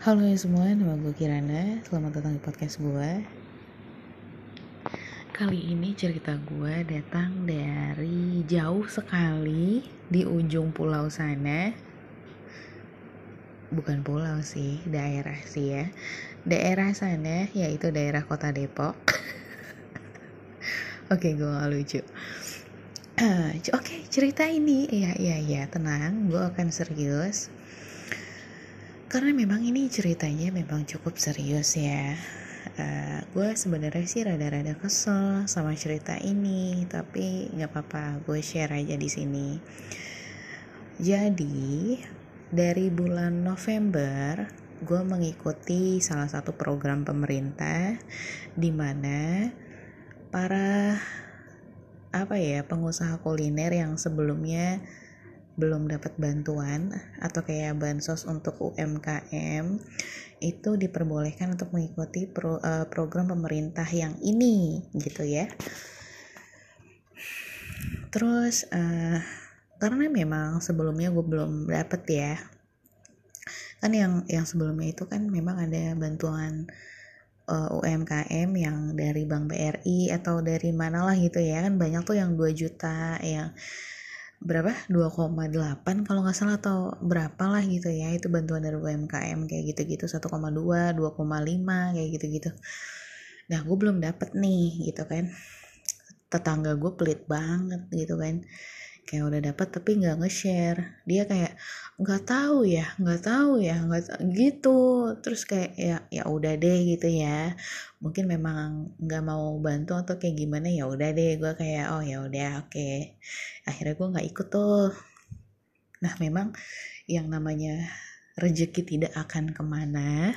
Halo ya semua, nama gue Kirana. Selamat datang di podcast gue. Kali ini cerita gue datang dari jauh sekali di ujung pulau sana. Bukan pulau sih, daerah sih ya. Daerah sana yaitu daerah kota Depok. Oke, gue gak lucu. Oke, cerita ini, iya iya iya, tenang, gue akan serius karena memang ini ceritanya memang cukup serius ya. Uh, gue sebenarnya sih rada-rada kesel sama cerita ini tapi nggak apa-apa gue share aja di sini. Jadi dari bulan November gue mengikuti salah satu program pemerintah di mana para apa ya pengusaha kuliner yang sebelumnya belum dapat bantuan atau kayak bansos untuk UMKM itu diperbolehkan untuk mengikuti pro, uh, program pemerintah yang ini gitu ya. Terus uh, karena memang sebelumnya gue belum dapet ya kan yang yang sebelumnya itu kan memang ada bantuan uh, eh, UMKM yang dari Bank BRI atau dari mana lah gitu ya kan banyak tuh yang 2 juta yang berapa? 2,8 kalau nggak salah atau berapa lah gitu ya itu bantuan dari UMKM kayak gitu-gitu. 1,2 2,5 kayak gitu-gitu. Nah gue belum dapet nih gitu kan. Tetangga gue pelit banget gitu kan kayak udah dapat tapi nggak nge-share. Dia kayak nggak tahu ya nggak tahu ya nggak gitu. Terus kayak ya ya udah deh gitu ya. Mungkin memang nggak mau bantu atau kayak gimana ya udah deh. Gue kayak oh ya udah oke. Okay. akhirnya gue nggak ikut tuh. Nah memang yang namanya rezeki tidak akan ke mana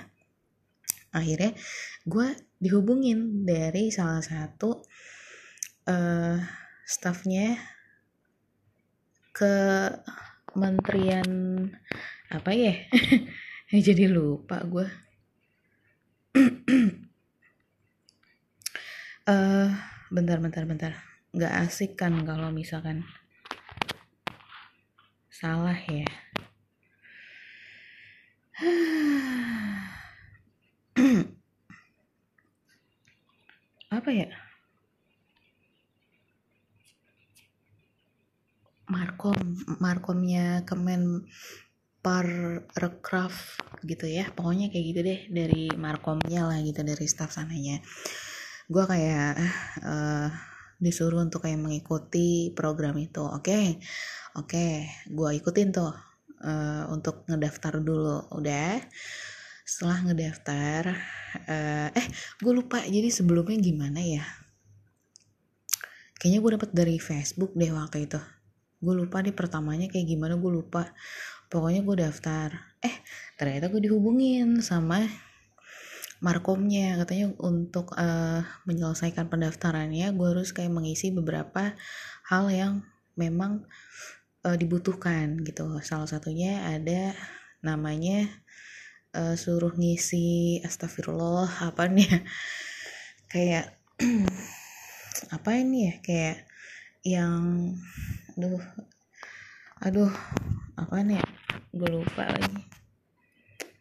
akhirnya gue dihubungin dari salah satu uh, staffnya ke kementerian apa ya? Jadi lupa gue uh, bentar bentar bentar. Nggak asik kan kalau misalkan salah ya? Apa ya markom markomnya kemen Parekraf gitu ya. Pokoknya kayak gitu deh dari markomnya lah gitu dari staff sananya. Gue kayak uh, disuruh untuk kayak mengikuti program itu. Oke okay? oke okay, gue ikutin tuh uh, untuk ngedaftar dulu. Udah. Setelah ngedaftar uh, eh gue lupa jadi sebelumnya gimana ya. Kayaknya gue dapet dari Facebook deh waktu itu gue lupa nih pertamanya kayak gimana gue lupa. Pokoknya gue daftar. Eh ternyata gue dihubungin sama markomnya katanya untuk uh, menyelesaikan pendaftarannya gue harus kayak mengisi beberapa hal yang memang uh, dibutuhkan gitu. Salah satunya ada namanya uh, suruh ngisi astagfirullah apa nih ya? Kayak apa ini ya? Kayak yang aduh aduh apa nih ya? gue lupa lagi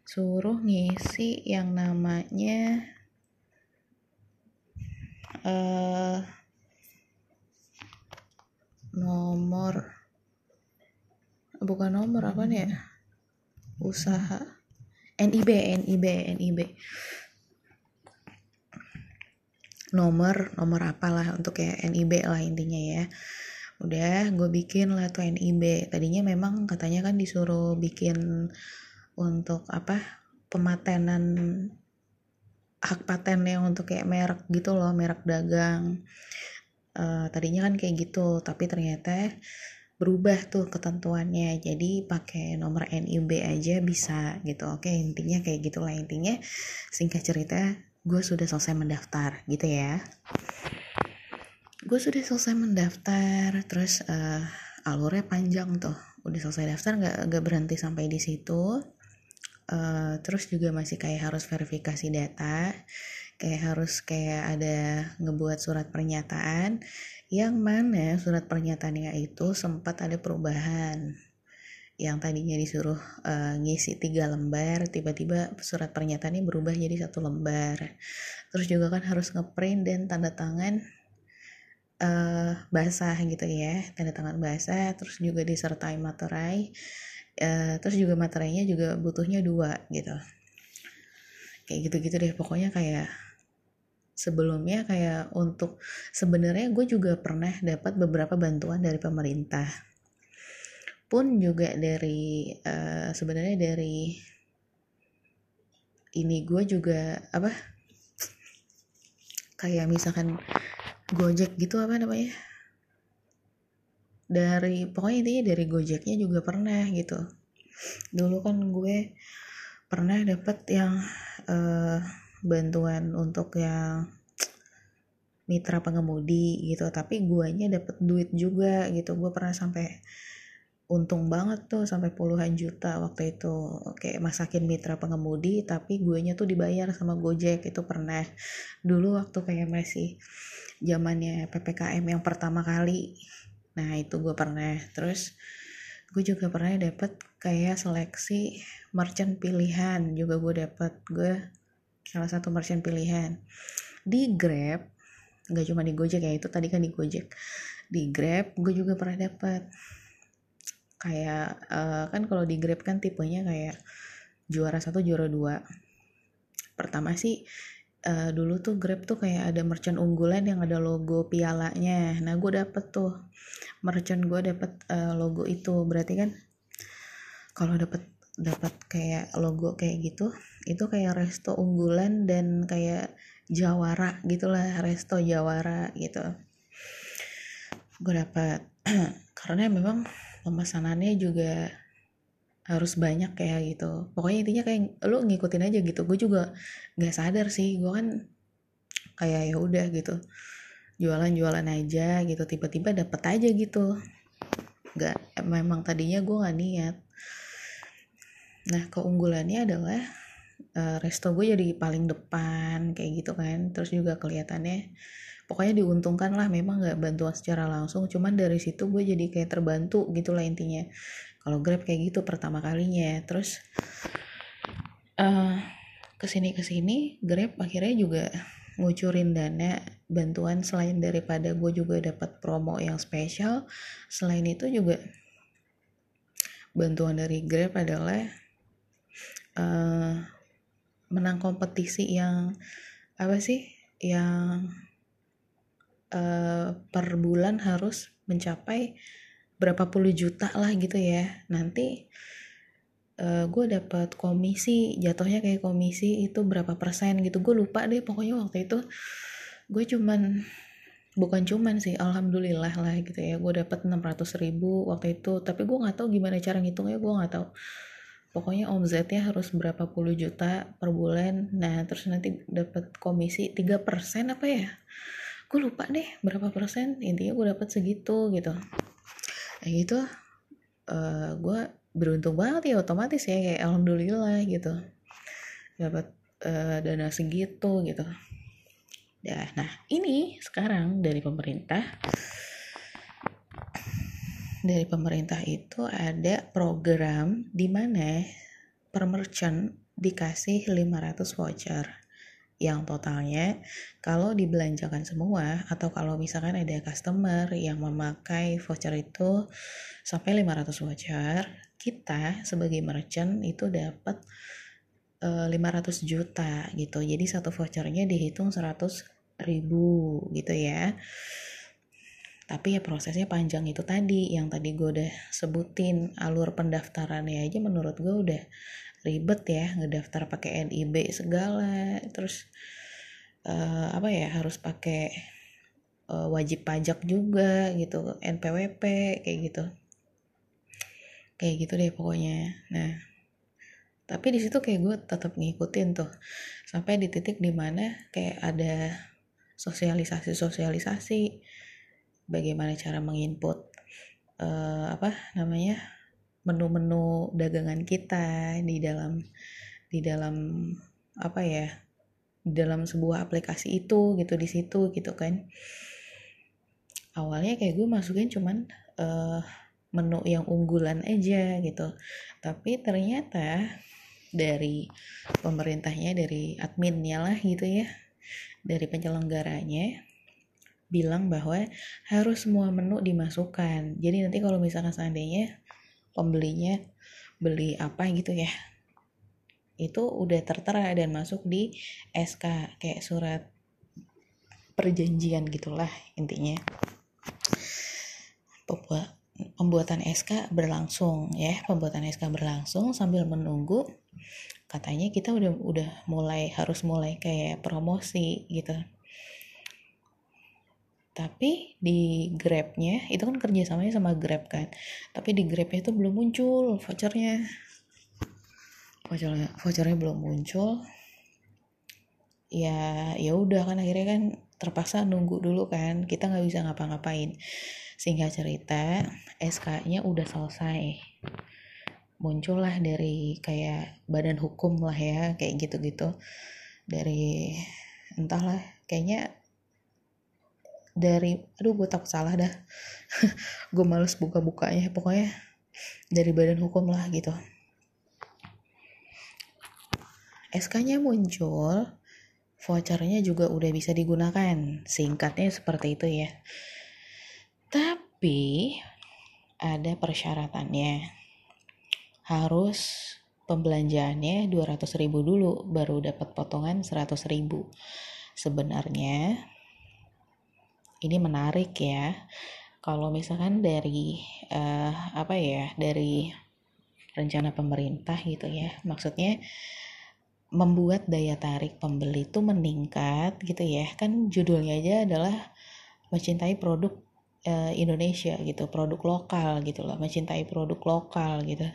suruh ngisi yang namanya uh, nomor bukan nomor apa nih ya usaha NIB NIB NIB nomor nomor apalah untuk kayak NIB lah intinya ya. Udah gue bikin lah tuh NIB tadinya memang katanya kan disuruh bikin untuk apa pematenan hak patennya untuk kayak merek gitu loh merek dagang. Uh, tadinya kan kayak gitu tapi ternyata berubah tuh ketentuannya. Jadi pakai nomor NIB aja bisa gitu. Oke intinya kayak gitulah intinya. Singkat cerita gue sudah selesai mendaftar gitu ya. Gue sudah selesai mendaftar terus uh, alurnya panjang tuh. Udah selesai daftar nggak nggak berhenti sampai di situ. Uh, terus juga masih kayak harus verifikasi data kayak harus kayak ada ngebuat surat pernyataan yang mana surat pernyataannya itu sempat ada perubahan yang tadinya disuruh uh, ngisi tiga lembar tiba-tiba surat pernyataannya berubah jadi satu lembar. Terus juga kan harus ngeprint dan tanda tangan uh, basah gitu ya tanda tangan basah terus juga disertai materai uh, terus juga materainya juga butuhnya dua gitu. Kayak gitu-gitu deh pokoknya kayak sebelumnya kayak untuk sebenarnya gue juga pernah dapat beberapa bantuan dari pemerintah pun juga dari uh, sebenarnya dari ini gue juga apa kayak misalkan Gojek gitu apa namanya dari pokoknya intinya dari Gojeknya juga pernah gitu. Dulu kan gue pernah dapat yang uh, bantuan untuk yang mitra pengemudi gitu tapi guanya dapat duit juga gitu. Gue pernah sampai untung banget tuh sampai puluhan juta waktu itu. Kayak masakin mitra pengemudi tapi gue nya tuh dibayar sama Gojek itu pernah. Dulu waktu kayak masih zamannya PPKM yang pertama kali. Nah itu gue pernah. Terus gue juga pernah dapet kayak seleksi merchant pilihan juga gue dapet. Gue salah satu merchant pilihan. Di Grab nggak cuma di Gojek ya itu tadi kan di Gojek. Di Grab gue juga pernah dapet kayak uh, kan kalau di Grab kan tipenya kayak juara satu juara dua. Pertama sih uh, dulu tuh Grab tuh kayak ada merchant unggulan yang ada logo pialanya. Nah gue dapet tuh merchant gue dapet uh, logo itu. Berarti kan kalau dapet dapat kayak logo kayak gitu itu kayak resto unggulan dan kayak jawara gitulah resto jawara gitu. Gue dapat karena memang pemesanannya juga harus banyak kayak gitu. Pokoknya intinya kayak lu ngikutin aja gitu. Gue juga nggak sadar sih. Gue kan kayak ya udah gitu. Jualan-jualan aja gitu. Tiba-tiba dapet aja gitu. Nggak memang tadinya gue nggak niat. Nah keunggulannya adalah uh, resto gue jadi paling depan kayak gitu kan. Terus juga kelihatannya pokoknya diuntungkan lah memang nggak bantuan secara langsung cuman dari situ gue jadi kayak terbantu gitulah intinya. Kalau grab kayak gitu pertama kalinya terus uh, ke sini ke sini grab akhirnya juga ngucurin dana bantuan selain daripada gue juga dapat promo yang spesial selain itu juga bantuan dari grab adalah uh, menang kompetisi yang apa sih yang uh, per bulan harus mencapai berapa puluh juta lah gitu ya. Nanti uh, gue dapat komisi jatuhnya kayak komisi itu berapa persen gitu. Gue lupa deh pokoknya waktu itu gue cuman bukan cuman sih alhamdulillah lah gitu ya. Gue dapat 600 ribu waktu itu tapi gue nggak tahu gimana cara ngitungnya gue nggak tahu. Pokoknya omzetnya harus berapa puluh juta per bulan. Nah terus nanti dapat komisi 3% apa ya gue lupa deh berapa persen intinya gue dapat segitu gitu. Kayak gitu uh, gue beruntung banget ya otomatis ya kayak alhamdulillah gitu. Dapat uh, dana segitu gitu. Ya nah ini sekarang dari pemerintah dari pemerintah itu ada program di mana per merchant dikasih 500 voucher yang totalnya kalau dibelanjakan semua atau kalau misalkan ada customer yang memakai voucher itu sampai 500 voucher kita sebagai merchant itu dapat e, eh, 500 juta gitu. Jadi satu vouchernya dihitung 100 ribu gitu ya. Tapi ya prosesnya panjang itu tadi yang tadi gue udah sebutin alur pendaftarannya aja menurut gue udah ribet ya ngedaftar pakai NIB segala. Terus uh, apa ya harus pakai uh, wajib pajak juga gitu NPWP kayak gitu. Kayak gitu deh pokoknya. Nah tapi di situ kayak gue tetap ngikutin tuh. Sampai di titik di mana kayak ada sosialisasi sosialisasi bagaimana cara menginput uh, apa namanya menu-menu dagangan kita di dalam di dalam apa ya di dalam sebuah aplikasi itu gitu di situ gitu kan. Awalnya kayak gue masukin cuman uh, menu yang unggulan aja gitu. Tapi ternyata dari pemerintahnya dari adminnya lah gitu ya dari penyelenggaranya bilang bahwa harus semua menu dimasukkan. Jadi nanti kalau misalkan seandainya pembelinya beli apa gitu ya. Itu udah tertera dan masuk di SK kayak surat perjanjian gitulah intinya. Pembuatan SK berlangsung ya pembuatan SK berlangsung sambil menunggu. Katanya kita udah udah mulai harus mulai kayak promosi gitu tapi di Grabnya itu kan kerjasamanya sama Grab kan? Tapi di Grabnya itu belum muncul vouchernya. Vouchernya vouchernya belum muncul. Ya ya udah kan akhirnya kan terpaksa nunggu dulu kan. Kita nggak bisa ngapa-ngapain. Sehingga cerita SK-nya udah selesai. Muncullah dari kayak badan hukum lah ya kayak gitu-gitu. Dari entahlah kayaknya dari aduh gue takut salah dah. Gue males buka-bukanya pokoknya dari badan hukum lah gitu. SK-nya muncul vouchernya juga udah bisa digunakan. Singkatnya seperti itu ya. Tapi ada persyaratannya. Harus pembelanjaannya 200 ribu dulu baru dapat potongan 100 ribu. Sebenarnya ini menarik ya. Kalau misalkan dari uh, apa ya dari rencana pemerintah gitu ya maksudnya membuat daya tarik pembeli itu meningkat gitu ya. Kan judulnya aja adalah mencintai produk uh, Indonesia gitu produk lokal gitu loh mencintai produk lokal gitu.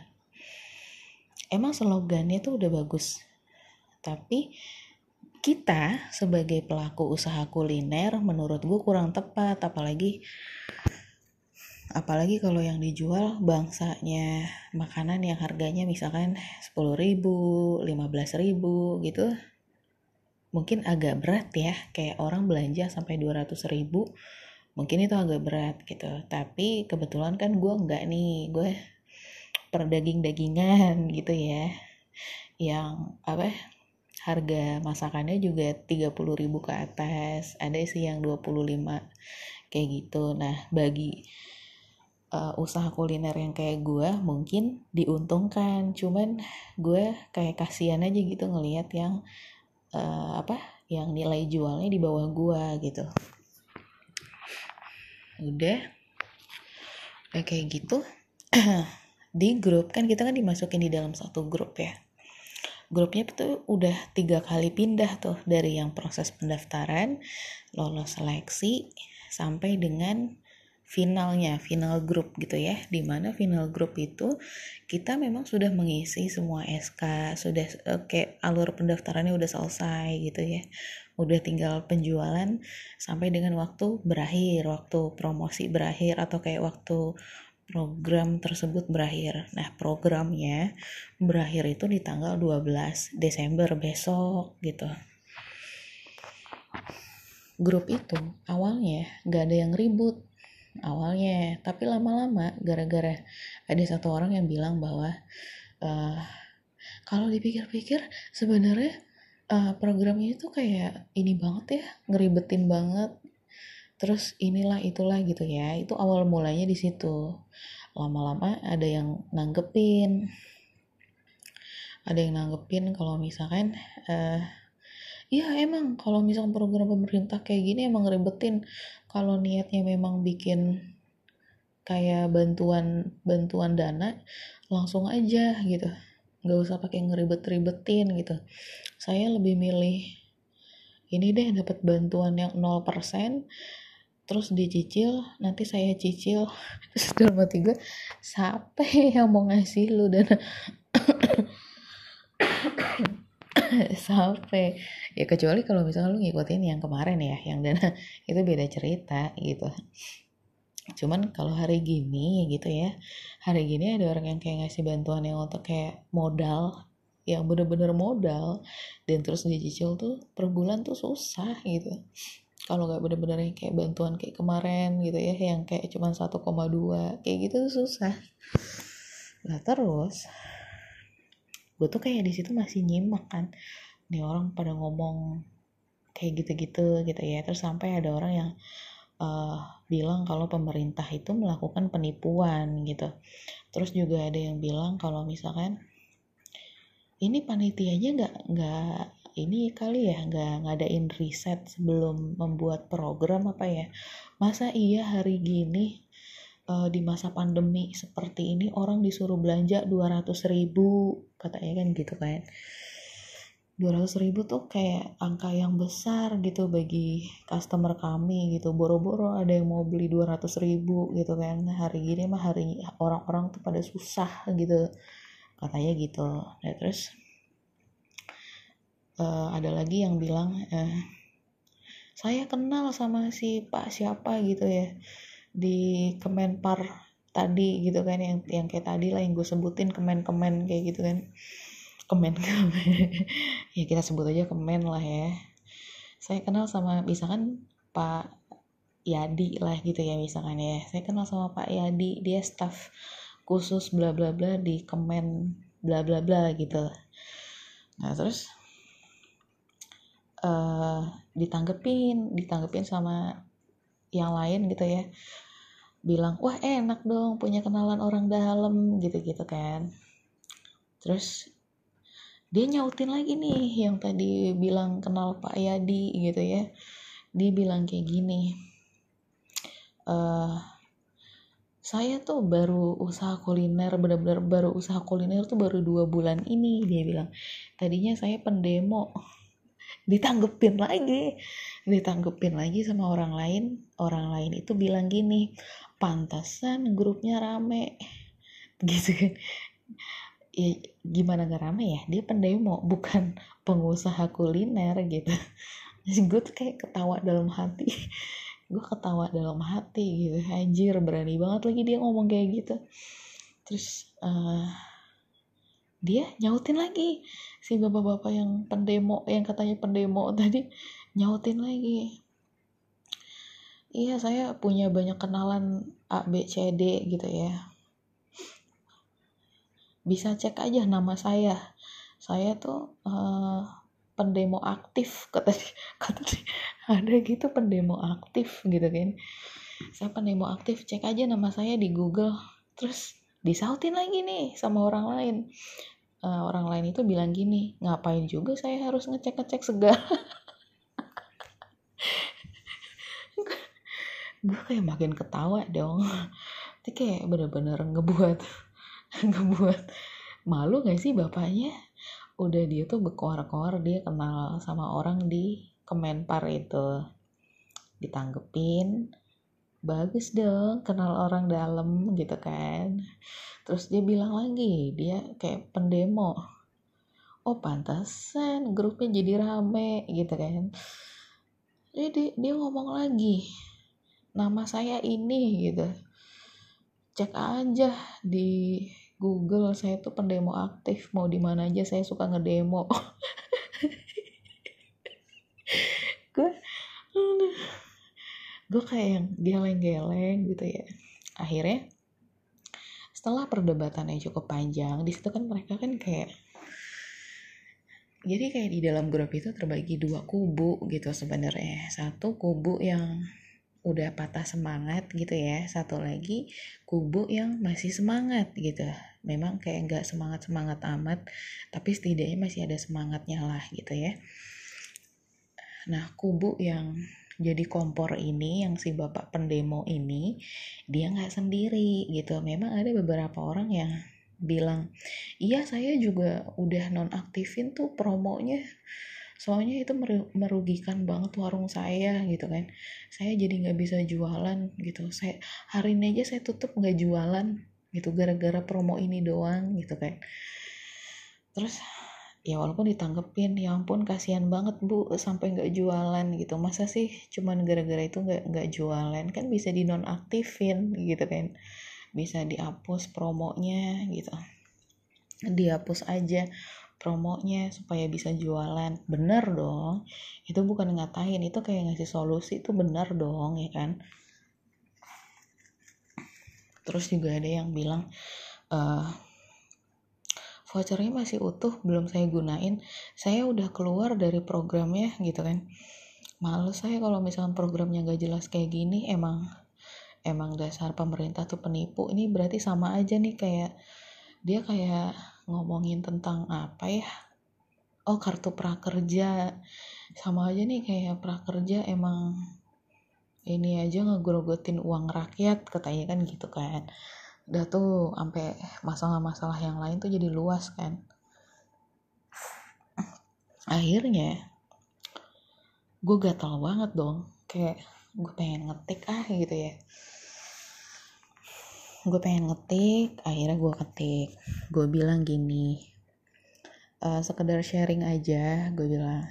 Emang slogannya tuh udah bagus tapi kita sebagai pelaku usaha kuliner menurut gue kurang tepat apalagi apalagi kalau yang dijual bangsanya makanan yang harganya misalkan 10 ribu 15 ribu gitu mungkin agak berat ya kayak orang belanja sampai 200 ribu mungkin itu agak berat gitu. Tapi kebetulan kan gue enggak nih gue per daging dagingan gitu ya yang apa harga masakannya juga 30 ribu ke atas ada sih yang 25 kayak gitu. Nah bagi uh, usaha kuliner yang kayak gue mungkin diuntungkan cuman gue kayak kasihan aja gitu ngelihat yang uh, apa yang nilai jualnya di bawah gue gitu. Udah udah kayak gitu. Di grup kan kita kan dimasukin di dalam satu grup ya grupnya tuh udah tiga kali pindah tuh dari yang proses pendaftaran lolos seleksi sampai dengan finalnya, final group gitu ya. Di mana final group itu kita memang sudah mengisi semua SK, sudah oke eh, alur pendaftarannya udah selesai gitu ya. Udah tinggal penjualan sampai dengan waktu berakhir, waktu promosi berakhir atau kayak waktu program tersebut berakhir. Nah, programnya berakhir itu di tanggal 12 Desember besok gitu. Grup itu awalnya gak ada yang ribut awalnya tapi lama-lama gara-gara ada satu orang yang bilang bahwa uh, kalau dipikir-pikir sebenarnya uh, programnya itu kayak ini banget ya ngeribetin banget terus inilah itulah gitu ya. Itu awal mulanya di situ. Lama-lama ada yang nanggepin. Ada yang nanggepin kalau misalkan uh, ya emang kalau misalkan program pemerintah kayak gini emang ngeribetin kalau niatnya memang bikin kayak bantuan bantuan dana langsung aja gitu. Nggak usah pakai ngeribet-ribetin gitu. Saya lebih milih ini deh dapat bantuan yang 0% terus dicicil nanti saya cicil. Terus dalam hati gue siapa yang mau ngasih lu dana? Sampai ya kecuali kalau misalnya lu ngikutin yang kemarin ya yang dana itu beda cerita gitu. Cuman kalau hari gini gitu ya hari gini ada orang yang kayak ngasih bantuan yang untuk kayak modal yang bener-bener modal dan terus dicicil tuh per bulan tuh susah gitu kalau nggak bener-bener yang kayak bantuan kayak kemarin gitu ya yang kayak cuma 1,2 kayak gitu susah. Lah terus gue tuh kayak di situ masih nyimak kan. Nih orang pada ngomong kayak gitu-gitu gitu ya. Terus sampai ada orang yang uh, bilang kalau pemerintah itu melakukan penipuan gitu. Terus juga ada yang bilang kalau misalkan ini panitianya nggak nggak ini kali ya nggak ngadain riset sebelum membuat program apa ya? Masa iya hari gini uh, di masa pandemi seperti ini orang disuruh belanja 200 ribu katanya kan gitu kan. 200 ribu tuh kayak angka yang besar gitu bagi customer kami gitu. Boro-boro ada yang mau beli 200 ribu gitu kan. Hari gini mah hari orang-orang tuh pada susah gitu. Katanya gitu. Ya terus uh, ada lagi yang bilang uh, saya kenal sama si pak siapa gitu ya di Kemenpar tadi gitu kan yang yang kayak tadi lah yang gue sebutin kemen-kemen kayak gitu kan. Kemen kemen ya kita sebut aja kemen lah ya. Saya kenal sama misalkan Pak Yadi lah gitu ya misalkan ya. Saya kenal sama Pak Yadi dia staff khusus bla bla bla di kemen bla bla bla gitu. Nah terus uh, ditanggepin ditanggepin sama yang lain gitu ya. Bilang wah enak dong punya kenalan orang dalam gitu gitu kan. Terus dia nyautin lagi nih yang tadi bilang kenal Pak Yadi gitu ya. Dia bilang kayak gini uh, saya tuh baru usaha kuliner benar-benar baru usaha kuliner tuh baru dua bulan ini dia bilang. Tadinya saya pendemo ditanggepin lagi. Ditanggepin lagi sama orang lain. Orang lain itu bilang gini pantasan grupnya rame. Gitu kan. Ya gimana gak rame ya? Dia pendemo bukan pengusaha kuliner gitu. Jadi gue tuh kayak ketawa dalam hati. Gue ketawa dalam hati gitu. Anjir berani banget lagi dia ngomong kayak gitu. Terus uh, dia nyautin lagi. Si bapak-bapak yang pendemo yang katanya pendemo tadi nyautin lagi. Iya saya punya banyak kenalan A B C D gitu ya. Bisa cek aja nama saya. Saya tuh uh, pendemo aktif kata kata ada gitu pendemo aktif gitu kan. Saya pendemo aktif cek aja nama saya di Google. Terus disautin lagi nih sama orang lain. Uh, orang lain itu bilang gini ngapain juga saya harus ngecek ngecek segala? Gue kayak makin ketawa dong. Itu kayak bener-bener ngebuat ngebuat malu gak sih bapaknya? Udah dia tuh berkoar-koar dia kenal sama orang di Kemenpar itu. Ditanggepin bagus dong kenal orang dalam gitu kan. Terus dia bilang lagi dia kayak pendemo oh pantasan grupnya jadi rame gitu kan. Jadi dia ngomong lagi nama saya ini gitu. Cek aja di Google saya tuh pendemo aktif mau di mana aja saya suka ngedemo gue gue kayak yang geleng-geleng gitu ya. Akhirnya setelah perdebatan yang cukup panjang di situ kan mereka kan kayak jadi kayak di dalam grup itu terbagi dua kubu gitu sebenarnya. Satu kubu yang udah patah semangat gitu ya satu lagi kubu yang masih semangat gitu. Memang kayak nggak semangat semangat amat tapi setidaknya masih ada semangatnya lah gitu ya. Nah kubu yang jadi kompor ini yang si bapak pendemo ini dia nggak sendiri gitu. Memang ada beberapa orang yang bilang iya saya juga udah nonaktifin tuh promonya. Soalnya itu merugikan banget warung saya gitu kan. Saya jadi nggak bisa jualan gitu. Saya hari ini aja saya tutup nggak jualan gitu. Gara-gara promo ini doang gitu kan. Terus ya walaupun ditanggepin ya ampun kasihan banget bu sampai nggak jualan gitu. Masa sih cuman gara-gara itu nggak nggak jualan? Kan bisa dinonaktifin gitu kan. Bisa dihapus promonya gitu. Dihapus aja promonya supaya bisa jualan. Bener dong. Itu bukan ngatain itu kayak ngasih solusi itu bener dong ya kan? Terus juga ada yang bilang uh, vouchernya masih utuh belum saya gunain. Saya udah keluar dari programnya gitu kan. Males saya kalau misalkan programnya gak jelas kayak gini. Emang emang dasar pemerintah tuh penipu. Ini berarti sama aja nih kayak dia kayak ngomongin tentang apa ya? Oh kartu prakerja. Sama aja nih kayak prakerja emang ini aja ngegrogotin uang rakyat katanya kan gitu kan udah tuh sampai masalah-masalah yang lain tuh jadi luas kan. Akhirnya gue gatal banget dong. Kayak gue pengen ngetik ah gitu ya. Gue pengen ngetik akhirnya gue ketik. Gue bilang gini uh, sekedar sharing aja gue bilang.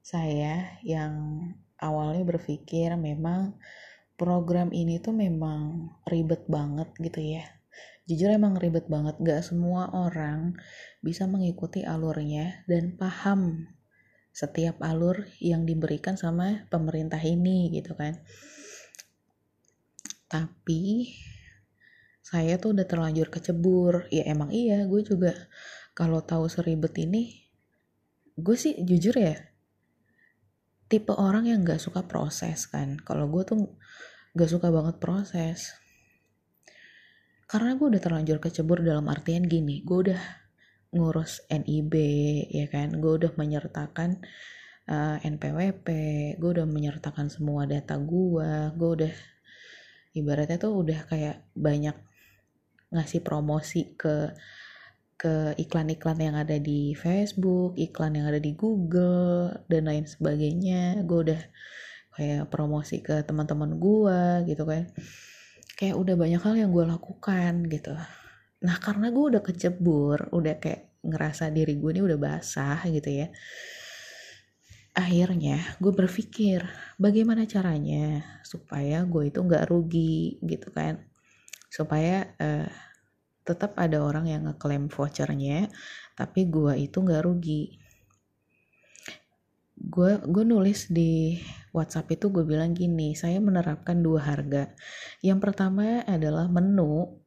Saya yang awalnya berpikir memang program ini tuh memang ribet banget gitu ya. Jujur emang ribet banget. Gak semua orang bisa mengikuti alurnya dan paham setiap alur yang diberikan sama pemerintah ini gitu kan. Tapi saya tuh udah terlanjur kecebur. Ya emang iya gue juga kalau tahu seribet ini gue sih jujur ya tipe orang yang gak suka proses kan. Kalau gue tuh gak suka banget proses karena gue udah terlanjur kecebur dalam artian gini gue udah ngurus NIB ya kan gue udah menyertakan uh, eh, NPWP gue udah menyertakan semua data gue gue udah ibaratnya tuh udah kayak banyak ngasih promosi ke ke iklan-iklan yang ada di Facebook, iklan yang ada di Google dan lain sebagainya. Gue udah kayak promosi ke teman-teman gue gitu kan. Kayak udah banyak hal yang gue lakukan gitu. Nah karena gue udah kecebur, udah kayak ngerasa diri gue ini udah basah gitu ya. Akhirnya gue berpikir bagaimana caranya supaya gue itu nggak rugi gitu kan supaya uh, tetap ada orang yang ngeklaim vouchernya tapi gue itu nggak rugi gue gue nulis di WhatsApp itu gue bilang gini saya menerapkan dua harga. Yang pertama adalah menu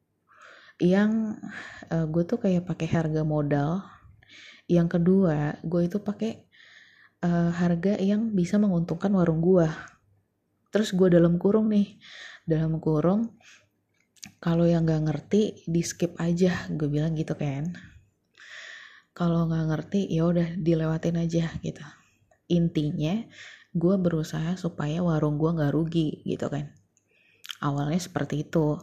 yang uh, gue tuh kayak pakai harga modal. Yang kedua gue itu pakai uh, harga yang bisa menguntungkan warung gue terus gue dalam kurung nih dalam kurung kalau yang nggak ngerti di skip aja gue bilang gitu kan. Kalau nggak ngerti ya udah dilewatin aja gitu intinya gue berusaha supaya warung gue nggak rugi gitu kan. Awalnya seperti itu.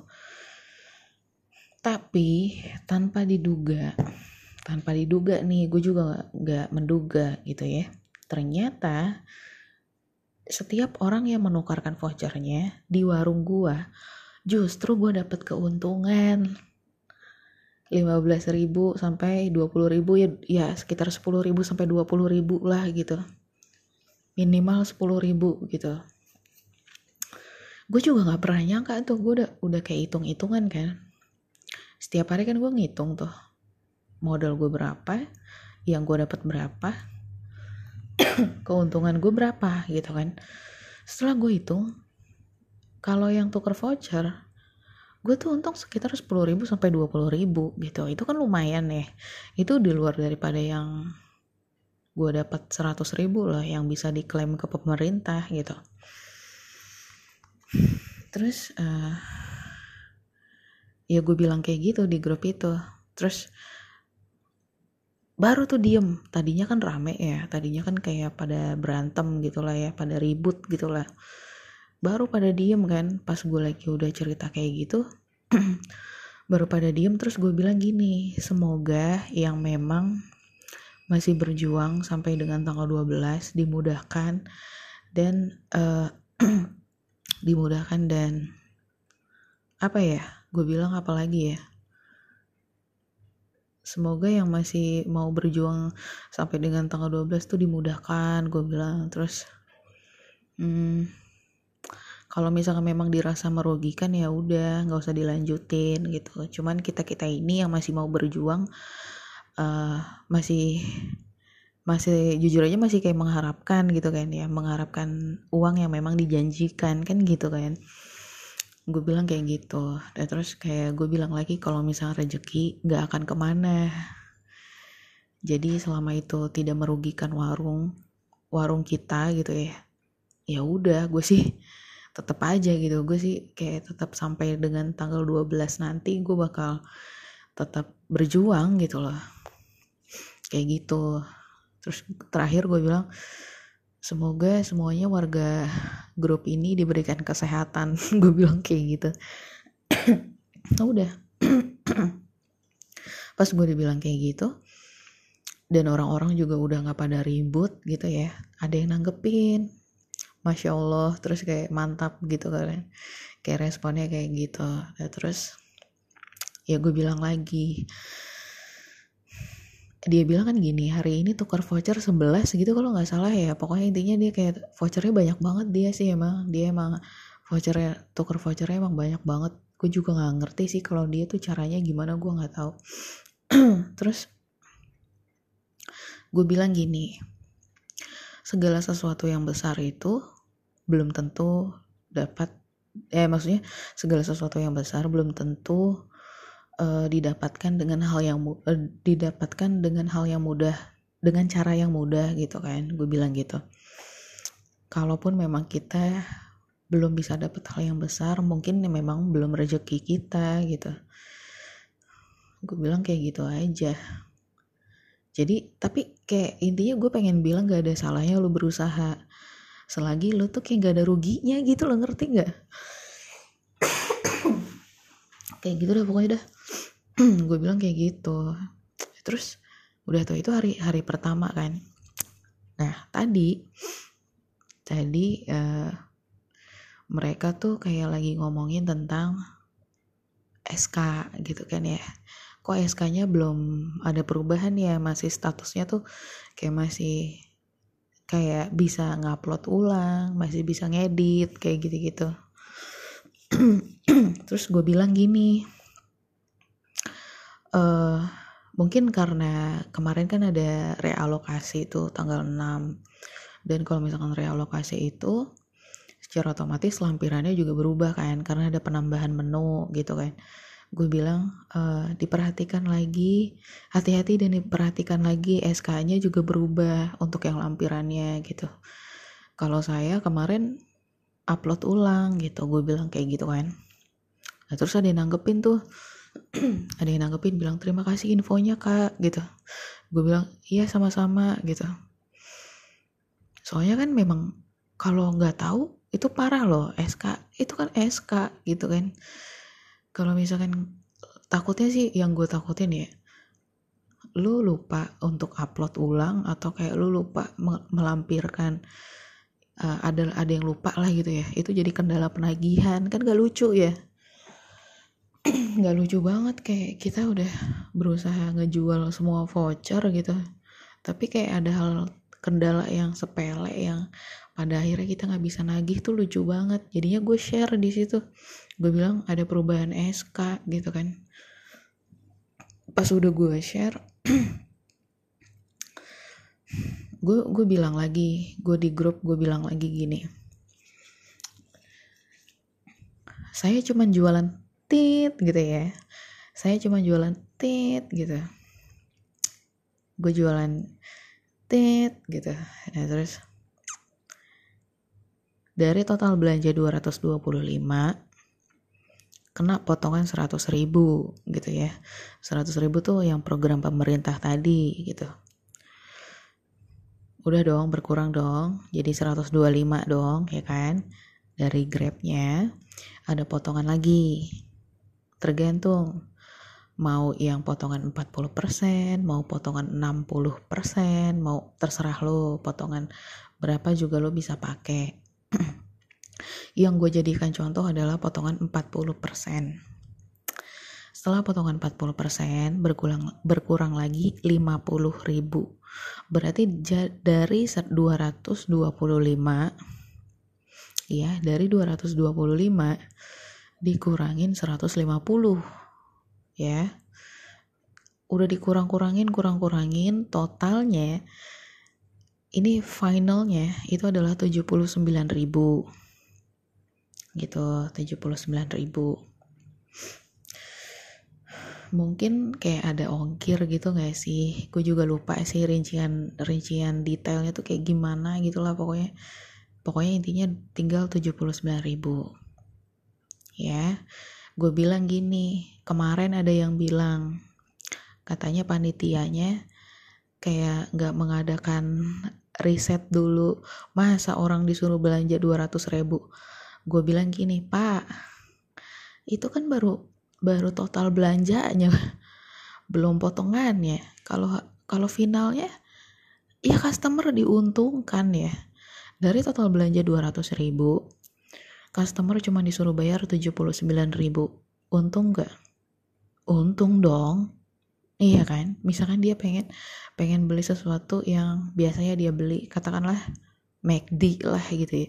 Tapi tanpa diduga tanpa diduga nih gue juga nggak menduga gitu ya. Ternyata setiap orang yang menukarkan vouchernya di warung gue justru gue dapet keuntungan. 15 ribu sampai 20 ribu ya, ya sekitar 10 ribu sampai 20 ribu lah gitu minimal 10 ribu gitu. Gue juga nggak pernah nyangka tuh gue udah udah kayak hitung hitungan kan. Setiap hari kan gue ngitung tuh modal gue berapa yang gue dapat berapa keuntungan gue berapa gitu kan. Setelah gue hitung kalau yang tuker voucher gue tuh untung sekitar 10 ribu sampai 20 ribu gitu. Itu kan lumayan ya. Itu di luar daripada yang gue dapat 100 ribu lah yang bisa diklaim ke pemerintah gitu. Terus uh, ya gue bilang kayak gitu di grup itu. Terus baru tuh diem. Tadinya kan rame ya tadinya kan kayak pada berantem gitulah ya pada ribut gitulah baru pada diem kan pas gue lagi udah cerita kayak gitu baru pada diem terus gue bilang gini semoga yang memang masih berjuang sampai dengan tanggal 12 dimudahkan dan uh, dimudahkan dan apa ya gue bilang apa lagi ya? Semoga yang masih mau berjuang sampai dengan tanggal 12 tuh dimudahkan gue bilang. Terus hmm, kalau misalnya memang dirasa merugikan ya udah nggak usah dilanjutin gitu. Cuman kita kita ini yang masih mau berjuang uh, masih masih jujur aja masih kayak mengharapkan gitu kan ya mengharapkan uang yang memang dijanjikan kan gitu kan. Gue bilang kayak gitu. Dan terus kayak gue bilang lagi kalau misalnya rezeki gak akan ke mana. Jadi selama itu tidak merugikan warung warung kita gitu ya ya udah gue sih tetap aja gitu. Gue sih kayak tetap sampai dengan tanggal 12 nanti gue bakal tetap berjuang gitu loh kayak gitu. Terus terakhir gue bilang semoga semuanya warga grup ini diberikan kesehatan. Gue bilang kayak gitu. Nah, udah. Pas gue dibilang kayak gitu dan orang-orang juga udah nggak pada ribut gitu ya ada yang nanggepin. Masya allah terus kayak mantap gitu kan. Kayak responnya kayak gitu. Nah, terus ya gue bilang lagi dia bilang kan gini hari ini tukar voucher 11 gitu kalau nggak salah ya. Pokoknya intinya dia kayak vouchernya banyak banget dia sih emang. Dia emang vouchernya tukar vouchernya emang banyak banget. Gue juga nggak ngerti sih kalau dia tuh caranya gimana gue nggak tahu. Terus gue bilang gini segala sesuatu yang besar itu belum tentu dapat eh maksudnya segala sesuatu yang besar belum tentu uh, didapatkan dengan hal yang uh, didapatkan dengan hal yang mudah dengan cara yang mudah gitu kan gue bilang gitu. Kalaupun memang kita belum bisa dapat hal yang besar mungkin memang belum rezeki kita gitu. Gue bilang kayak gitu aja. Jadi tapi kayak intinya gue pengen bilang gak ada salahnya lo berusaha. Selagi lo tuh kayak gak ada ruginya gitu lo ngerti gak kayak gitu deh pokoknya dah gue bilang kayak gitu. Terus udah tuh itu hari hari pertama kan. Nah tadi tadi uh, mereka tuh kayak lagi ngomongin tentang SK gitu kan ya. Kok SK-nya belum ada perubahan ya? Masih statusnya tuh kayak masih kayak bisa ngupload ulang masih bisa ngedit kayak gitu-gitu. Terus gue bilang gini uh, mungkin karena kemarin kan ada realokasi itu tanggal 6 dan kalau misalkan realokasi itu secara otomatis lampirannya juga berubah kan karena ada penambahan menu gitu kan. Gue bilang uh, diperhatikan lagi hati-hati dan diperhatikan lagi SK-nya juga berubah untuk yang lampirannya gitu. Kalau saya kemarin upload ulang gitu gue bilang kayak gitu kan. Nah, terus ada yang nanggepin tuh ada yang nanggepin bilang terima kasih infonya kak gitu. Gue bilang iya sama-sama gitu. Soalnya kan memang kalau nggak tahu itu parah loh SK itu kan SK gitu kan. Kalau misalkan takutnya sih yang gue takutin ya lu lupa untuk upload ulang atau kayak lu lupa melampirkan uh, ada ada yang lupa lah gitu ya. Itu jadi kendala penagihan. Kan gak lucu ya nggak lucu banget kayak kita udah berusaha ngejual semua voucher gitu. Tapi kayak ada hal kendala yang sepele yang pada akhirnya kita nggak bisa nagih tuh lucu banget. Jadinya gue share di situ. Gue bilang ada perubahan SK gitu kan. Pas udah gue share gue gue bilang lagi gue di grup gue bilang lagi gini. Saya cuma jualan tit gitu ya. Saya cuma jualan tit gitu. Gue jualan tit gitu. Nah terus dari total belanja 225 kena potongan 100 ribu gitu ya. 100 ribu tuh yang program pemerintah tadi gitu. Udah dong berkurang dong. Jadi 125 dong ya kan? Dari grabnya. Ada potongan lagi tergantung mau yang potongan 40%, mau potongan 60%, mau terserah lo potongan berapa juga lo bisa pakai. yang gue jadikan contoh adalah potongan 40%. Setelah potongan 40% berkurang berkurang lagi 50 ribu. Berarti dari 225 ya, dari 225 dikurangin 150 ya. Udah dikurang-kurangin kurang-kurangin totalnya ini finalnya itu adalah 79.000 gitu 79.000 mungkin kayak ada ongkir gitu gak sih? Gue juga lupa sih rincian rincian detailnya tuh kayak gimana gitu lah pokoknya. Pokoknya intinya tinggal 79 ribu ya. Gue bilang gini kemarin ada yang bilang katanya panitianya kayak gak mengadakan riset dulu masa orang disuruh belanja 200 ribu. Gue bilang gini pak itu kan baru baru total belanjanya belum potongannya kalau kalau finalnya ya customer diuntungkan ya. Dari total belanja 200 ribu customer cuma disuruh bayar 79 ribu. Untung gak? untung dong. Iya kan? Misalkan dia pengen pengen beli sesuatu yang biasanya dia beli katakanlah McD lah gitu ya.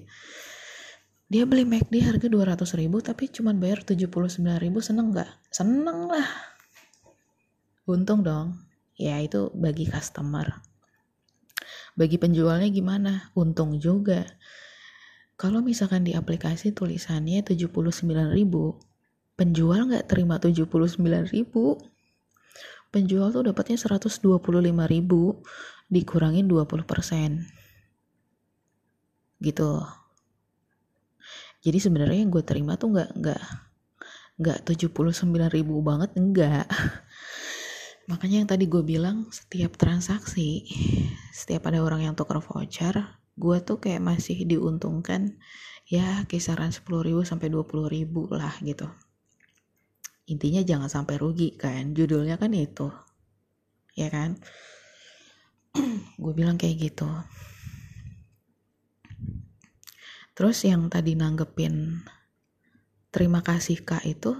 Dia beli McD harga 200 ribu tapi cuma bayar 79 ribu seneng gak? seneng lah. Untung dong. Ya itu bagi customer. Bagi penjualnya gimana? untung juga kalau misalkan di aplikasi tulisannya 79 ribu penjual nggak terima 79 ribu? Penjual tuh dapatnya 125 ribu dikurangin 20 persen. Gitu. Jadi sebenarnya yang gue terima tuh nggak nggak nggak 79 ribu banget enggak makanya yang tadi gue bilang setiap transaksi setiap ada orang yang tukar voucher gue tuh kayak masih diuntungkan ya kisaran 10 ribu sampai 20 ribu lah gitu. Intinya jangan sampai rugi kan judulnya kan itu ya kan? Gue bilang kayak gitu. Terus yang tadi nanggepin terima kasih kak itu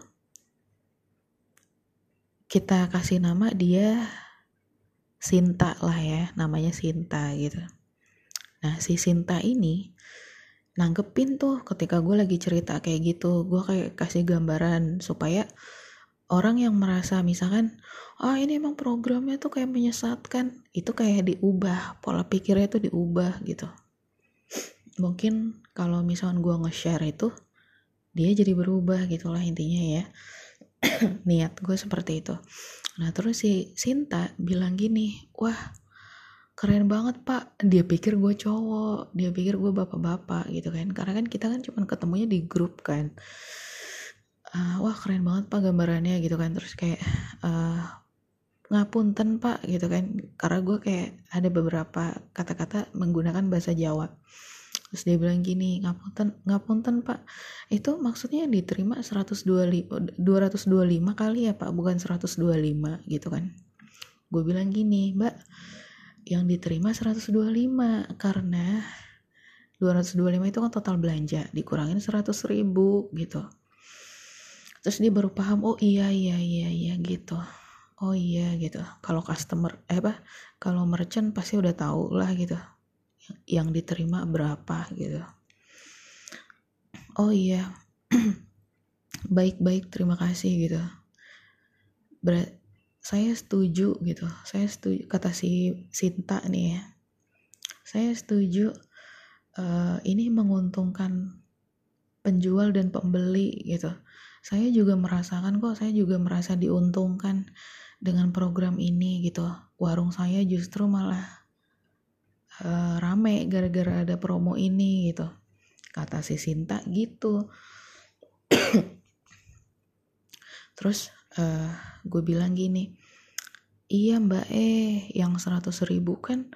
kita kasih nama dia Sinta lah ya, namanya Sinta gitu. Nah si Sinta ini nanggepin tuh ketika gue lagi cerita kayak gitu, gue kayak kasih gambaran supaya orang yang merasa misalkan oh, ini emang programnya tuh kayak menyesatkan. Itu kayak diubah pola pikirnya tuh diubah gitu. Mungkin kalau misalkan gue nge-share itu dia jadi berubah gitulah intinya ya. Niat gue seperti itu. Nah terus si Sinta bilang gini wah keren banget pak. Dia pikir gue cowok dia pikir gue bapak-bapak gitu kan. Karena kan kita kan cuma ketemunya di grup kan. Uh, wah keren banget pak gambarannya gitu kan. Terus kayak uh, ngapunten pak gitu kan. Karena gue kayak ada beberapa kata-kata menggunakan bahasa Jawa. Terus dia bilang gini ngapunten ngapunten pak. Itu maksudnya diterima 125 225 kali ya pak. Bukan 125 gitu kan. Gue bilang gini mbak yang diterima 125 karena 225 itu kan total belanja dikurangin 100 ribu gitu. Terus dia baru paham oh iya iya iya iya gitu. Oh iya gitu. Kalau customer eh apa kalau merchant pasti udah tahu lah gitu. Yang diterima berapa gitu. Oh iya. Baik-baik terima kasih gitu. Ber saya setuju gitu. Saya setuju kata si Sinta nih ya. Saya setuju uh, ini menguntungkan penjual dan pembeli gitu. Saya juga merasakan kok saya juga merasa diuntungkan dengan program ini gitu. Warung saya justru malah uh, rame gara-gara ada promo ini gitu. Kata si Sinta gitu. Terus uh, eh, gue bilang gini iya mbak eh yang 100 ribu kan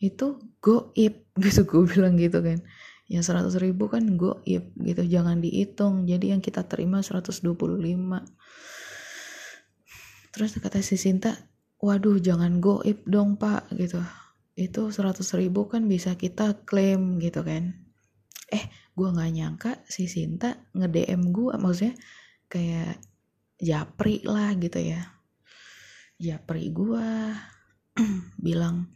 itu goib. Gitu gue bilang gitu kan. Yang 100 ribu kan goib gitu. Jangan dihitung jadi yang kita terima 125 terus kata si Sinta waduh jangan goib dong pak gitu. Itu 100 ribu kan bisa kita klaim gitu kan. Eh gue nggak nyangka si Sinta nge DM gue maksudnya kayak japri lah gitu ya. Japri gue bilang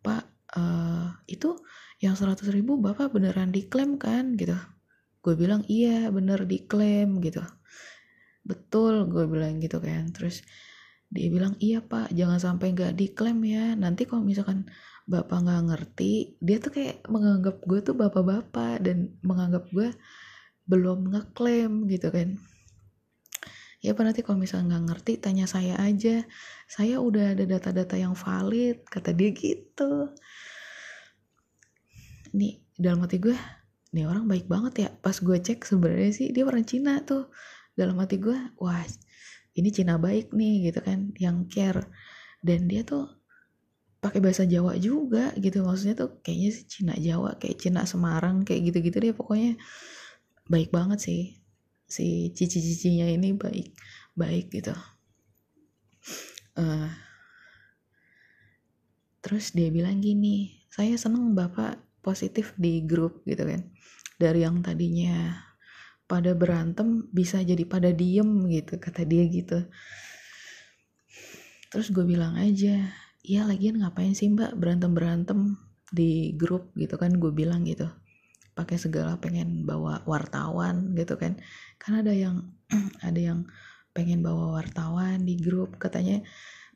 pak uh, itu yang 100 ribu bapak beneran diklaim kan? Gitu. Gue bilang iya bener diklaim gitu. Betul gue bilang gitu kan. Terus dia bilang iya pak jangan sampai nggak diklaim ya. Nanti kalau misalkan bapak nggak ngerti dia tuh kayak menganggap gue tuh bapak-bapak dan menganggap gue belum ngeklaim gitu kan ya nanti kalau misalnya nggak ngerti tanya saya aja. Saya udah ada data-data yang valid kata dia gitu. Nih dalam hati gue nih orang baik banget ya. Pas gue cek sebenarnya sih dia orang Cina tuh. Dalam hati gue wah ini Cina baik nih gitu kan yang care. Dan dia tuh pakai bahasa Jawa juga gitu. Maksudnya tuh kayaknya sih Cina Jawa kayak Cina Semarang kayak gitu-gitu deh pokoknya. Baik banget sih si cici-cicinya ini baik baik gitu. Uh, terus dia bilang gini saya seneng bapak positif di grup gitu kan. Dari yang tadinya pada berantem bisa jadi pada diem gitu kata dia gitu. Terus gue bilang aja iya lagian ngapain sih mbak berantem berantem di grup gitu kan gue bilang gitu pakai segala pengen bawa wartawan gitu kan. Karena ada yang ada yang pengen bawa wartawan di grup katanya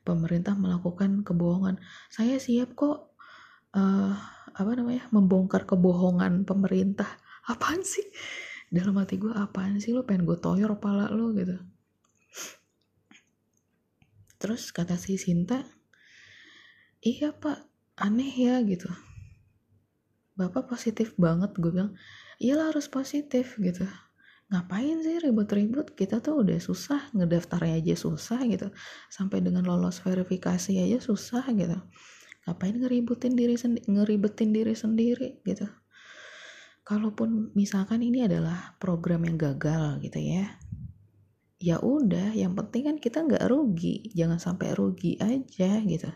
pemerintah melakukan kebohongan. Saya siap kok uh, apa namanya membongkar kebohongan pemerintah. Apaan sih? Dalam hati gue apaan sih lo pengen gue toyor kepala lo gitu. Terus kata si Sinta iya pak. Aneh ya gitu bapak positif banget gue bilang iyalah harus positif gitu. Ngapain sih ribut-ribut? Kita tuh udah susah ngedaftarnya aja susah gitu. Sampai dengan lolos verifikasi aja susah gitu. Ngapain ngeributin diri sendiri ngeribetin diri sendiri gitu. Kalaupun misalkan ini adalah program yang gagal gitu ya ya udah yang penting kan kita nggak rugi jangan sampai rugi aja gitu.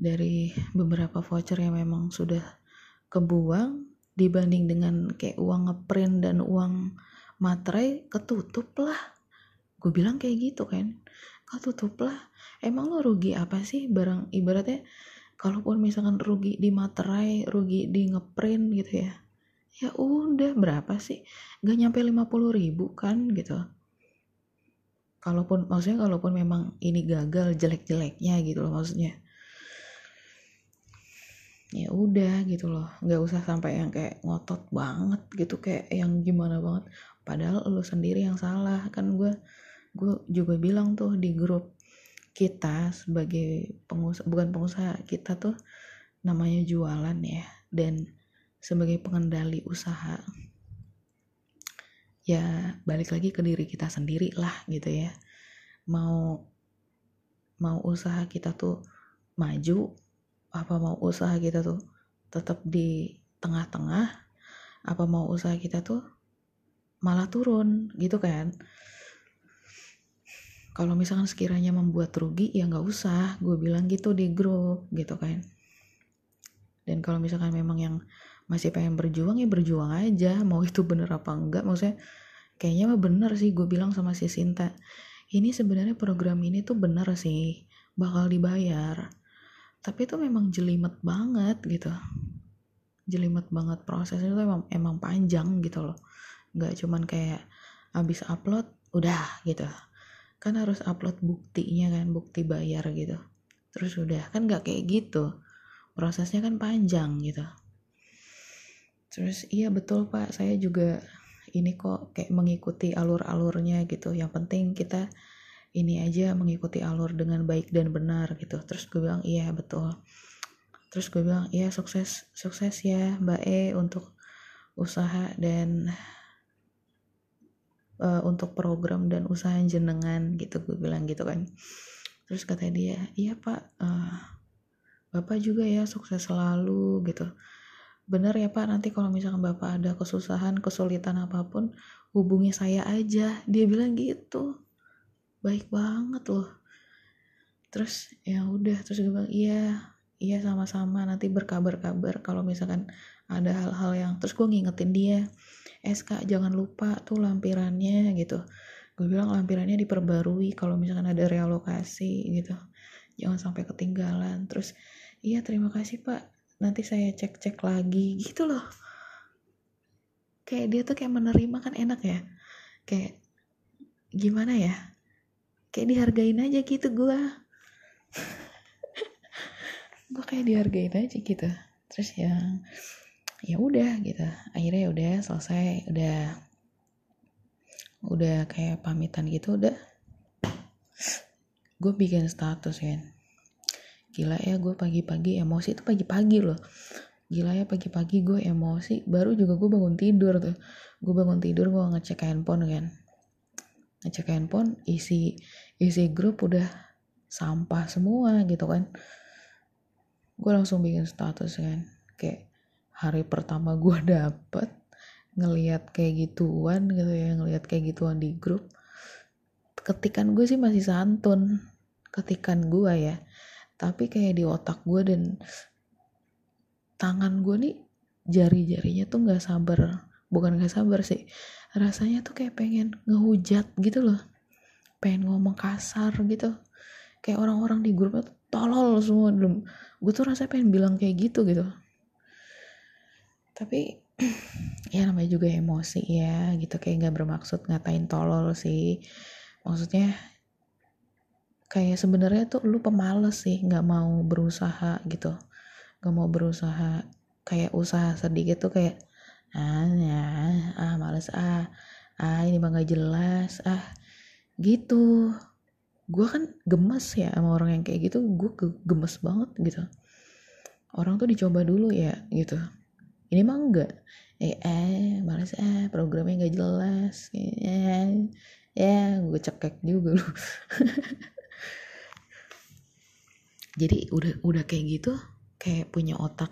Dari beberapa voucher yang memang sudah kebuang dibanding dengan kayak uang ngeprint dan uang materai ketutup lah gue bilang kayak gitu kan ketutup lah emang lo rugi apa sih? Barang ibaratnya kalaupun misalkan rugi di materai rugi di ngeprint gitu ya ya udah berapa sih? Gak nyampe 50 ribu kan gitu. Kalaupun maksudnya kalaupun memang ini gagal jelek-jeleknya gitu loh maksudnya ya udah gitu loh. Nggak usah sampai yang kayak ngotot banget gitu kayak yang gimana banget. Padahal lo sendiri yang salah. Kan gue gue juga bilang tuh di grup kita sebagai pengusaha bukan pengusaha kita tuh namanya jualan ya dan sebagai pengendali usaha ya balik lagi ke diri kita sendiri lah gitu ya. Mau mau usaha kita tuh maju apa mau usaha kita tuh tetap di tengah-tengah apa mau usaha kita tuh malah turun gitu kan? Kalau misalkan sekiranya membuat rugi ya nggak usah. Gue bilang gitu di grup gitu kan? Dan kalau misalkan memang yang masih pengen berjuang ya berjuang aja. Mau itu bener apa enggak maksudnya kayaknya mah bener sih gue bilang sama si Sinta. Ini sebenarnya program ini tuh bener sih bakal dibayar tapi itu memang jelimet banget gitu. Jelimet banget prosesnya itu emang emang panjang gitu loh. Nggak cuman kayak abis upload udah gitu. Kan harus upload buktinya kan bukti bayar gitu. Terus udah kan nggak kayak gitu. Prosesnya kan panjang gitu. Terus iya betul pak. Saya juga ini kok kayak mengikuti alur-alurnya gitu. Yang penting kita ini aja mengikuti alur dengan baik dan benar gitu. Terus gue bilang iya betul. Terus gue bilang iya sukses sukses ya mbak E untuk usaha dan uh, untuk program dan usaha jenengan gitu gue bilang gitu kan. Terus kata dia iya pak uh, bapak juga ya sukses selalu gitu. Bener ya pak nanti kalau misalkan bapak ada kesusahan kesulitan apa pun hubungi saya aja. Dia bilang gitu baik banget loh. Terus ya udah terus gue bilang iya iya sama-sama nanti berkabar-kabar kalau misalkan ada hal-hal yang terus gue ngingetin dia SK jangan lupa tuh lampirannya gitu. Gue bilang lampirannya diperbarui kalau misalkan ada realokasi gitu. Jangan sampai ketinggalan. Terus iya terima kasih pak. Nanti saya cek-cek lagi gitu loh. Kayak dia tuh kayak menerima kan enak ya. Kayak gimana ya kayak dihargain aja gitu gue gue kayak dihargain aja gitu. Terus ya ya udah gitu. Akhirnya ya udah selesai udah udah kayak pamitan gitu udah. Gue bikin status kan gila ya gue pagi-pagi emosi itu pagi-pagi loh. Gila ya pagi-pagi gue emosi. Baru juga gue bangun tidur tuh. Gue bangun tidur gue ngecek handphone kan ngecek handphone isi isi grup udah sampah semua gitu kan. Gue langsung bikin status kan kayak hari pertama gue dapet ngelihat kayak gituan gitu ya ngelihat kayak gituan di grup. Ketikan gue sih masih santun ketikan gue ya. Tapi kayak di otak gue dan tangan gue nih jari-jarinya tuh nggak sabar. Bukan nggak sabar sih rasanya tuh kayak pengen ngehujat gitu loh. Pengen ngomong kasar gitu. Kayak orang-orang di grupnya tuh tolol semua. Belum gue tuh rasanya pengen bilang kayak gitu gitu. Tapi ya namanya juga emosi ya gitu. Kayak nggak bermaksud ngatain tolol sih. Maksudnya kayak sebenarnya tuh lu pemalas sih nggak mau berusaha gitu. Nggak mau berusaha kayak usaha sedikit tuh kayak ah ya. Ah males. Ah. Ah ini mah gak jelas. Ah gitu. Gue kan gemes ya sama orang yang kayak gitu. Gue gemes banget gitu. Orang tuh dicoba dulu ya gitu. Ini mah enggak eh eh males. Ah programnya gak jelas. Eh, ya gue cekek juga lu. Jadi udah udah kayak gitu kayak punya otak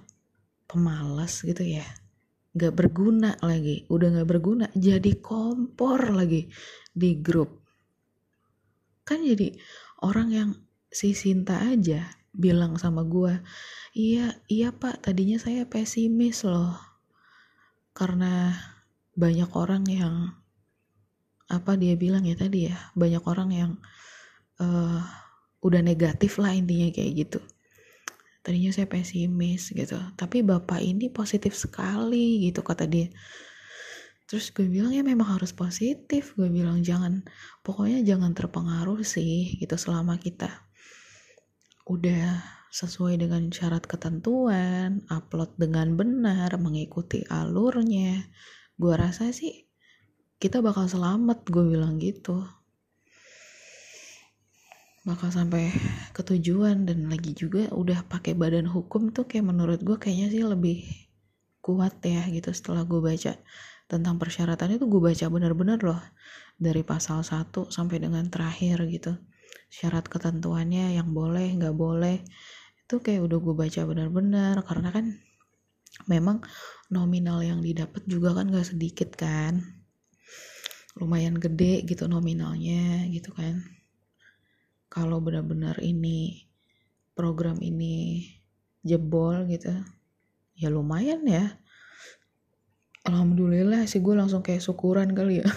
pemalas gitu ya nggak berguna lagi udah nggak berguna jadi kompor lagi di grup. Kan jadi orang yang si Sinta aja bilang sama gue iya iya pak tadinya saya pesimis loh karena banyak orang yang apa dia bilang ya tadi ya banyak orang yang uh, udah negatif lah intinya kayak gitu tadinya saya pesimis gitu. Tapi bapak ini positif sekali gitu kata dia. Terus gue bilang ya memang harus positif. Gue bilang jangan pokoknya jangan terpengaruh sih gitu selama kita udah sesuai dengan syarat ketentuan upload dengan benar mengikuti alurnya. Gue rasa sih kita bakal selamat gue bilang gitu bakal sampai ke tujuan dan lagi juga udah pakai badan hukum tuh kayak menurut gue kayaknya sih lebih kuat ya gitu setelah gue baca tentang persyaratan itu gue baca bener-bener loh dari pasal 1 sampai dengan terakhir gitu. Syarat ketentuannya yang boleh nggak boleh itu kayak udah gue baca bener-bener karena kan memang nominal yang didapat juga kan gak sedikit kan. Lumayan gede gitu nominalnya gitu kan kalau benar-benar ini program ini jebol gitu ya lumayan ya. Alhamdulillah sih gue langsung kayak syukuran kali ya.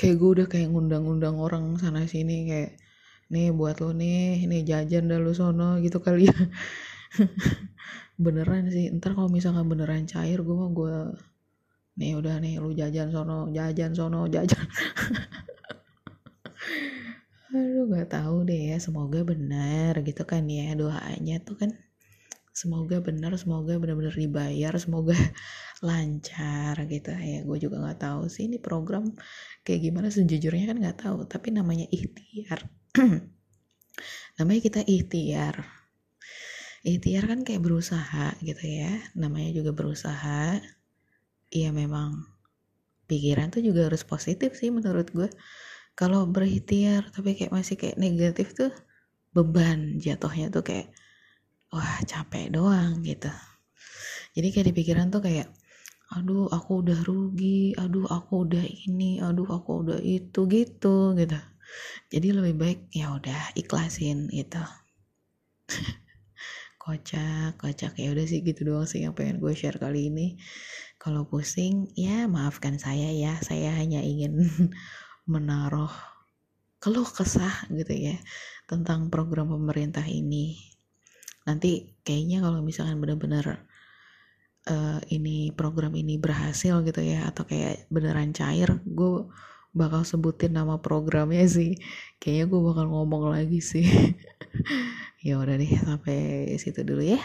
Kayak gue udah kayak ngundang-undang orang sana sini kayak nih buat lo nih nih jajan dah lo sono gitu kali ya. Beneran sih ntar kalau misalkan beneran cair gue mah gue nih udah nih lu jajan sono jajan sono jajan aduh gak tahu deh ya semoga benar gitu kan ya doanya tuh kan semoga benar semoga benar-benar dibayar semoga lancar gitu. Ya gue juga nggak tahu sih ini program kayak gimana sejujurnya kan nggak tahu tapi namanya ikhtiar. Namanya kita ikhtiar. Ikhtiar kan kayak berusaha gitu ya namanya juga berusaha. Iya memang pikiran tuh juga harus positif sih menurut gue kalau berikhtiar tapi kayak masih kayak negatif tuh beban jatuhnya tuh kayak wah capek doang gitu. Jadi kayak di pikiran tuh kayak aduh aku udah rugi aduh aku udah ini aduh aku udah itu gitu gitu. Jadi lebih baik ya udah ikhlasin gitu. Kocak kocak. Ya udah sih gitu doang sih yang pengen gue share kali ini. Kalau pusing ya maafkan saya ya. Saya hanya ingin menaruh keluh kesah gitu ya tentang program pemerintah ini. Nanti kayaknya kalau misalkan benar-benar uh, ini program ini berhasil gitu ya atau kayak beneran cair gue bakal sebutin nama programnya sih. Kayaknya gue bakal ngomong lagi sih. Ya udah deh sampai situ dulu ya.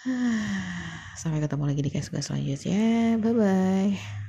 Sampai ketemu lagi di case selanjutnya. Bye bye